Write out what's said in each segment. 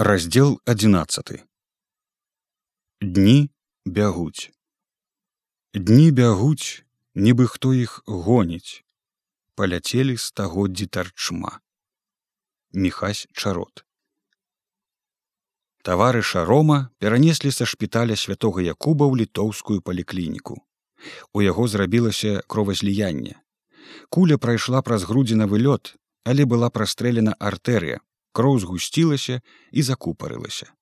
Раздел 11 Дні бягуць. Дні бягуць, нібы хто іх гоніць. Паляцелі стагоддзі тарчма. Міхась чарот. Таварыша Рома перанеслі са шпіталя святого Якуба ў літоўскую паліклініку. У яго зрабілася кровазліянне. Куля прайшла праз грудзінавы лёт, але была прастрэлена артэрыя, кроў згусцілася і закупарылася.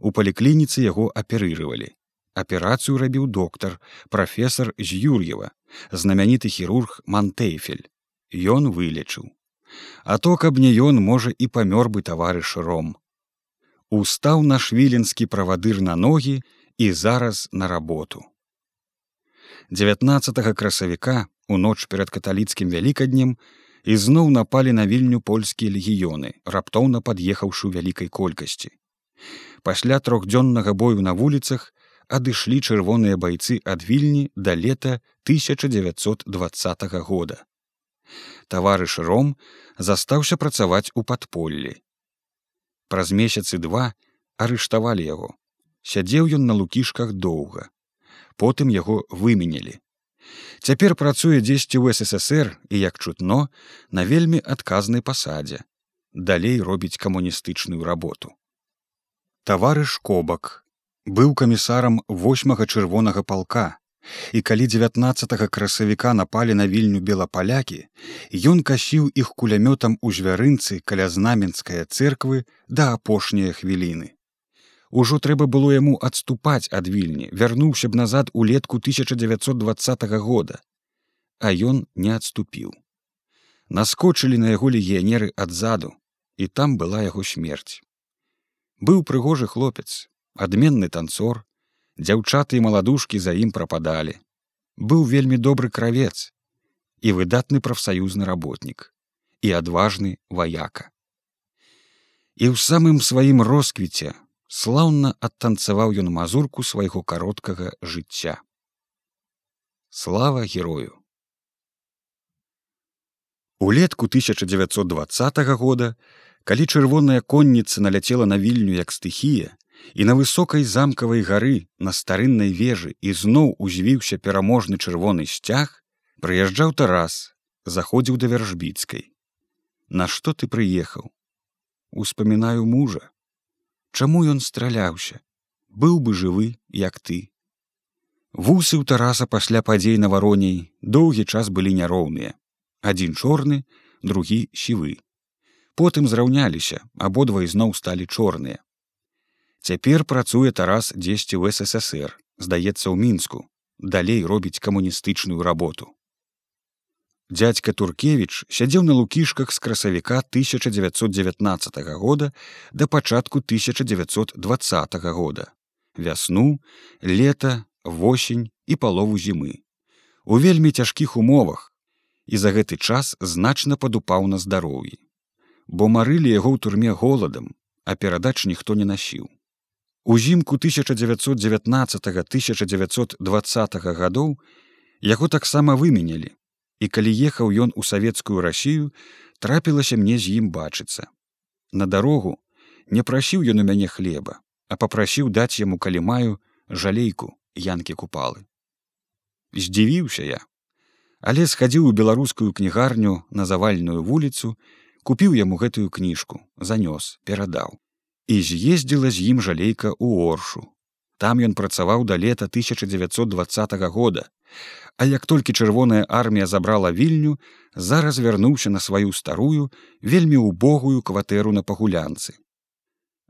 У паліклініцы яго аперырывалі. Аперацыю рабіў доктар, прафесор з Юр'ева, знамяніты хірург Мантэйфель. Ён вылечыў. А то, каб не ён можа і памёр бы таварыш ром. Устаў наш віленскі правадыр на ногі і зараз на работу. 19 красавіка у ноч перад каталіцкім вялікаднем ізноў напалі на вільню польскія легіёны, раптоўна пад'ехаўшы ў вялікай колькасці. Пасля трохдзённага бою на вуліцах адышлі чырвоныя байцы ад вільні да лета 1920 года. Таварыш ром застаўся працаваць у падполлі. Праз месяцы два арыштавалі яго. Сядзеў ён на лукішках доўга. Потым яго выменялі. Цяпер працуе дзесьці ў ССР і як чутно на вельмі адказнай пасадзе. Далей робіць камуністычную работу. Таварыш Кобак быў камісарам восьмага чырвонага палка. І калі 19 красавіка напалі на вільню белапалякі, ён касіў іх кулямётам у звярынцы каля знаменская церквы да апошнія хвіліны. Ужо трэба было яму адступаць ад вільні, вярнуўся б назад улетку 1920 года. А ён не адступіў. Наскочылі на яго легіянеры адзаду, і там была яго смерць. Быў прыгожы хлопец, адменны танцор, дзяўчаты і маладушкі за ім прападалі. Быў вельмі добры кравец і выдатны прафсаюзны работнік і адважны ваяка. І ў самым сваім росквіце слаўна адтанцаваў ён мазурку свайго кароткага жыцця. Слава герою. Улетку 1920 года, калі чырвоная конніца наляцела на вільню як стыхія, і на высокай замкавай гары на старыннай вежы ізноў узвіўся пераможны чырвоны сцяг, прыязджаў Тарас, заходзіў да вяржбіцкай. Нашто ты прыехаў? Успамінаю мужа, Чаму ён страляўся? Быў бы жывы, як ты. Вусы ў тараса пасля падзей на вароней доўгі час былі няроўныя. Адзін чорны, другі сівы. Потым зраўняліся, абодва ізноў сталі чорныя. Цяпер працуе тарас дзесьці ў ССР, здаецца ў мінску, далей робіць камуністычную работу. Дядька Туркевіч сядзеў на лукішках з красавіка 1919 года да пачатку 1920 года. Вясну, лета, восень і палову зімы. У вельмі цяжкіх умовах і за гэты час значна падупаў на здароўі. Бо марылі яго ў турме голадам, а перадач ніхто не насіў. Узімку 1919-1920 гадоў яго таксама выменялі і калі ехаў ён у савецкую рассію трапілася мне з ім бачыцца. На дарогу не прасіў ён у мяне хлеба а попрасіў даць яму калі маю жалейку янкі купалы. Здзівіўся я але схадзіў у беларускую кнігарню на завальную вуліцу купіў яму гэтую кніжку занёс перадаў. І з'ездзіла з ім жалейка ў оршу. Там ён працаваў да лета 1920 года А як толькі чырвоная армія забрала вільню, зараз вярнуўся на сваю старую, вельмі убогую кватэру на пагулянцы.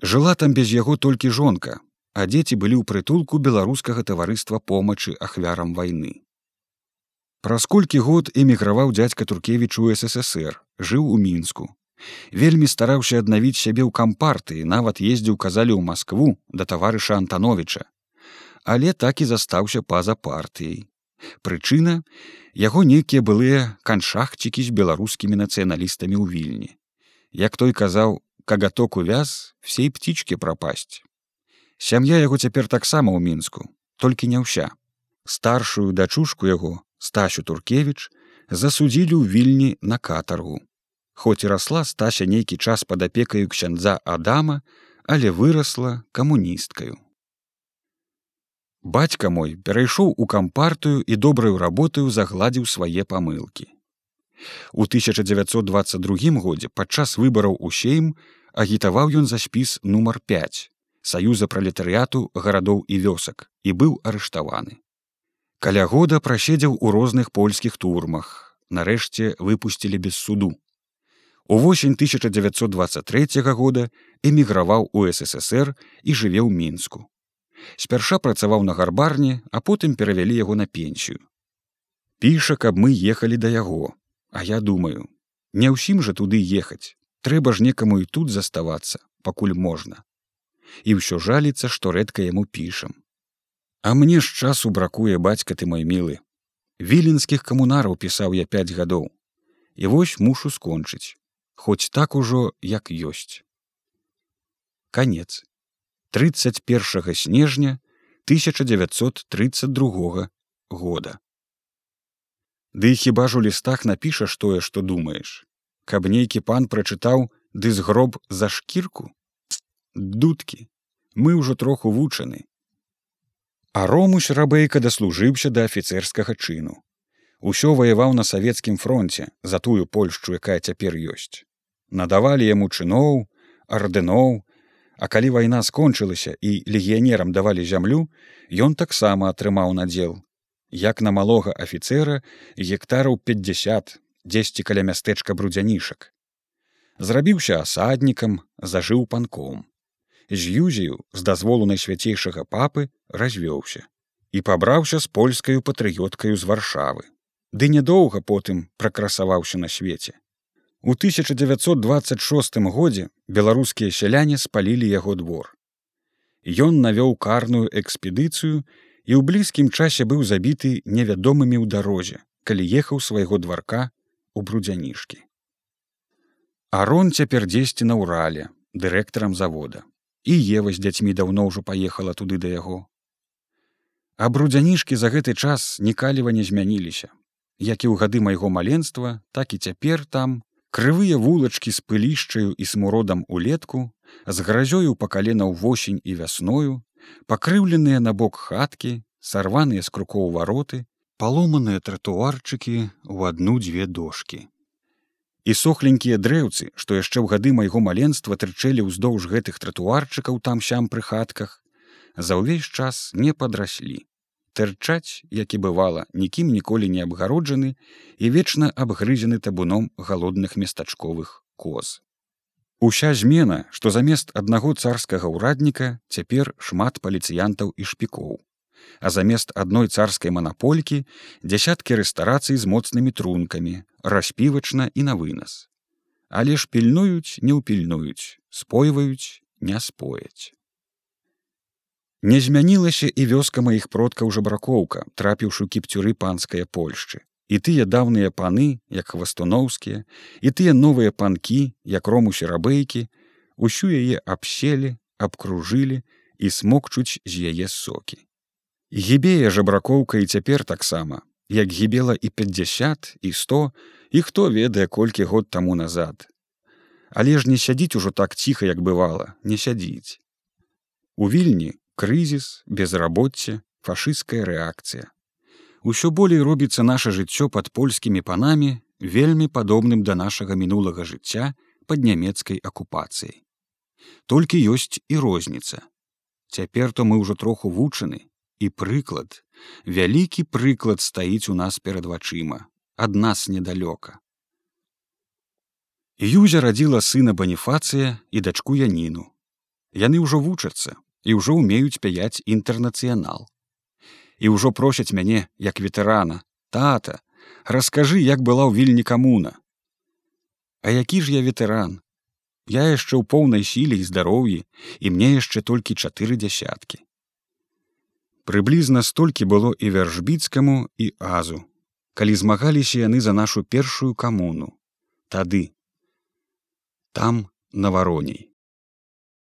Жыла там без яго толькі жонка, а дзеці былі ў прытулку беларускага таварыства помачы ахвярам вайны. Праз колькі год эміграваў дзядзька Туркевіч у ССР, жыў у мінску. Вельмі стараўся аднавіць сябе ў кампартыі, нават ездзіў казалі ў Маскву да таварыша Антановича. Але так і застаўся па-за партыяй. Прычына яго нейкія былыя каншахцікі з беларускімі нацыяналістамі ў вільні. Як той казаў, кагаток увяз всей птічкі прапасць. Сям'я яго цяпер таксама ў мінску, толькі не ўся. Старшую дачушку яго, Стасю Туркевіч, засудзілі ў вільні на катаргу. Хоць і расла стася нейкі час пад апекаю ксяндза Адама, але вырасла камуністкаю. Бацька мой перайшоў у кампартыю і добраю работаю загладзіў свае памылкі. У 1922 годзе падчас выбараў у сейм агітаваў ён за спіс нумар 5 саюза пралетарыяту гарадоў і вёсак і быў арыштаваны. Каля года праседзеў у розных польскіх турмах, нарэшце выпусцілі без суду. У восень 1923 года эміграваў у ссср і жыве ў мінску спярша працаваў на гарбарні а потым перавялі яго на пенсію. Піша каб мы ехалі да яго. А я думаю не ўсім жа туды ехаць трэба ж некаму і тут заставацца пакуль можна. І ўсё жаліцца што рэдка яму пішам. А мне ж часу бракуе бацька ты мой мілы. Віленскіх камунараў пісаў я пять гадоў. І вось мушу скончыць хоць так ужо як ёсць. Канец 31 снежня 1932 года. Ды хіба ж у лістах напішаш тое, што думаеш, каб нейкі пан прачытаў ды згроб за шкірку? Дудкі мы ўжо троху вучаны. А ромусь рабейка даслужыўся да афіцэрскага чыну. Усё ваяваў на савецкім фронте за тую польшчу якая цяпер ёсць. Надавалі яму чыноў ардыноў а калі вайна скончылася і легіянерам давалі зямлю ён таксама атрымаў надзел. Як на малога афіцэра гектараў 50 дзесьці каля мястэчка брудзянішак. Зрабіўся асаднікам зажыў панком. З юзію з дазволу найсвяцейшага папы развёўся і пабраўся з польскаю патрыёткаю з варшавы. Ды нядоўга потым пракрасаваўся на свеце У 1926 годзе беларускія сяляне спалілі яго двор. Ён навёў карную экспедыцыю і ў блізкім часе быў забіты невядомымі ў дарозе, калі ехаў свайго дварка у брудзянішкі. Арон цяпер дзесьці на ўрале дырэктарам завода і ева з дзяцьмі даўно ўжо паехала туды да яго. А брудзянішкі за гэты час нікаліва не змяніліся. Як і ў гады майго маленства, так і цяпер там крывыя вулачкі з пылішчаю і смуродам улетку з гразёю па калена ўвосень і вясною пакрыўленыя на бок хаткі сарваныя з крукоў вароты паломаныя тратуарчыкі ў адну-дзве дошки і сохленькія дрэўцы што яшчэ ў гады майго маленства трычэлі ўздоўж гэтых тратуарчыкаў там сям пры хатках за ўвесь час не падраслі тырчаць як і бывала нікім ніколі не абгароджаны і вечна абгрызены табуном галодных местачковых коз. Уся змена што замест аднаго царскага ўрадніка цяпер шмат паліцыянтаў і шпікоў. А замест адной царскай манаполькі дзясяткі рэстарацый з моцнымі трункамі распівачна і на вынас. Але ж пільнуюць не ўпільнуюць спойваюць не спояць Не змянілася і вёска маіх продкаў жабракоўка, трапіўшы кіпцюры панская Польшчы. І тыя даўныя паны, як хвастуноўскія, і тыя новыя панкі, як рому серабэйкі, усю яе абселі, абкружылі і смокчуць з яе сокі. Гібея жабракоўка і цяпер таксама, як гібела і 50 і 100 і хто ведае колькі год таму назад. Але ж не сядзіць ужо так ціха, як бывала, не сядзіць. У вільні крызіс безрабоцце фашысцкая рэакцыя усё болей робіцца наше жыццё пад польскімі панамі вельмі падобным да нашага мінулага жыцця пад нямецкай акупацыяй. Толькі ёсць і розніца. Цяпер то мы ўжо троху вучаны і прыклад вялікі прыклад стаіць у нас перад вачыма ад нас недалёка. Юзя радзіла сына баніфацыя і дачку яніну. Яны ўжо вучацца і ўжо ўмеюць пяяць інтэрнацыянал. І ўжо просяць мяне як ветэрана, тата, раскажы, як была ў вільні камуна. А які ж я ветэран? Я яшчэ ў поўнай сіле і здароўі і мне яшчэ толькі чатыры дзясяткі. Прыблізна столькі было і вяржбіцкаму і азу, калі змагаліся яны за нашу першую камуну, тады там на вароней.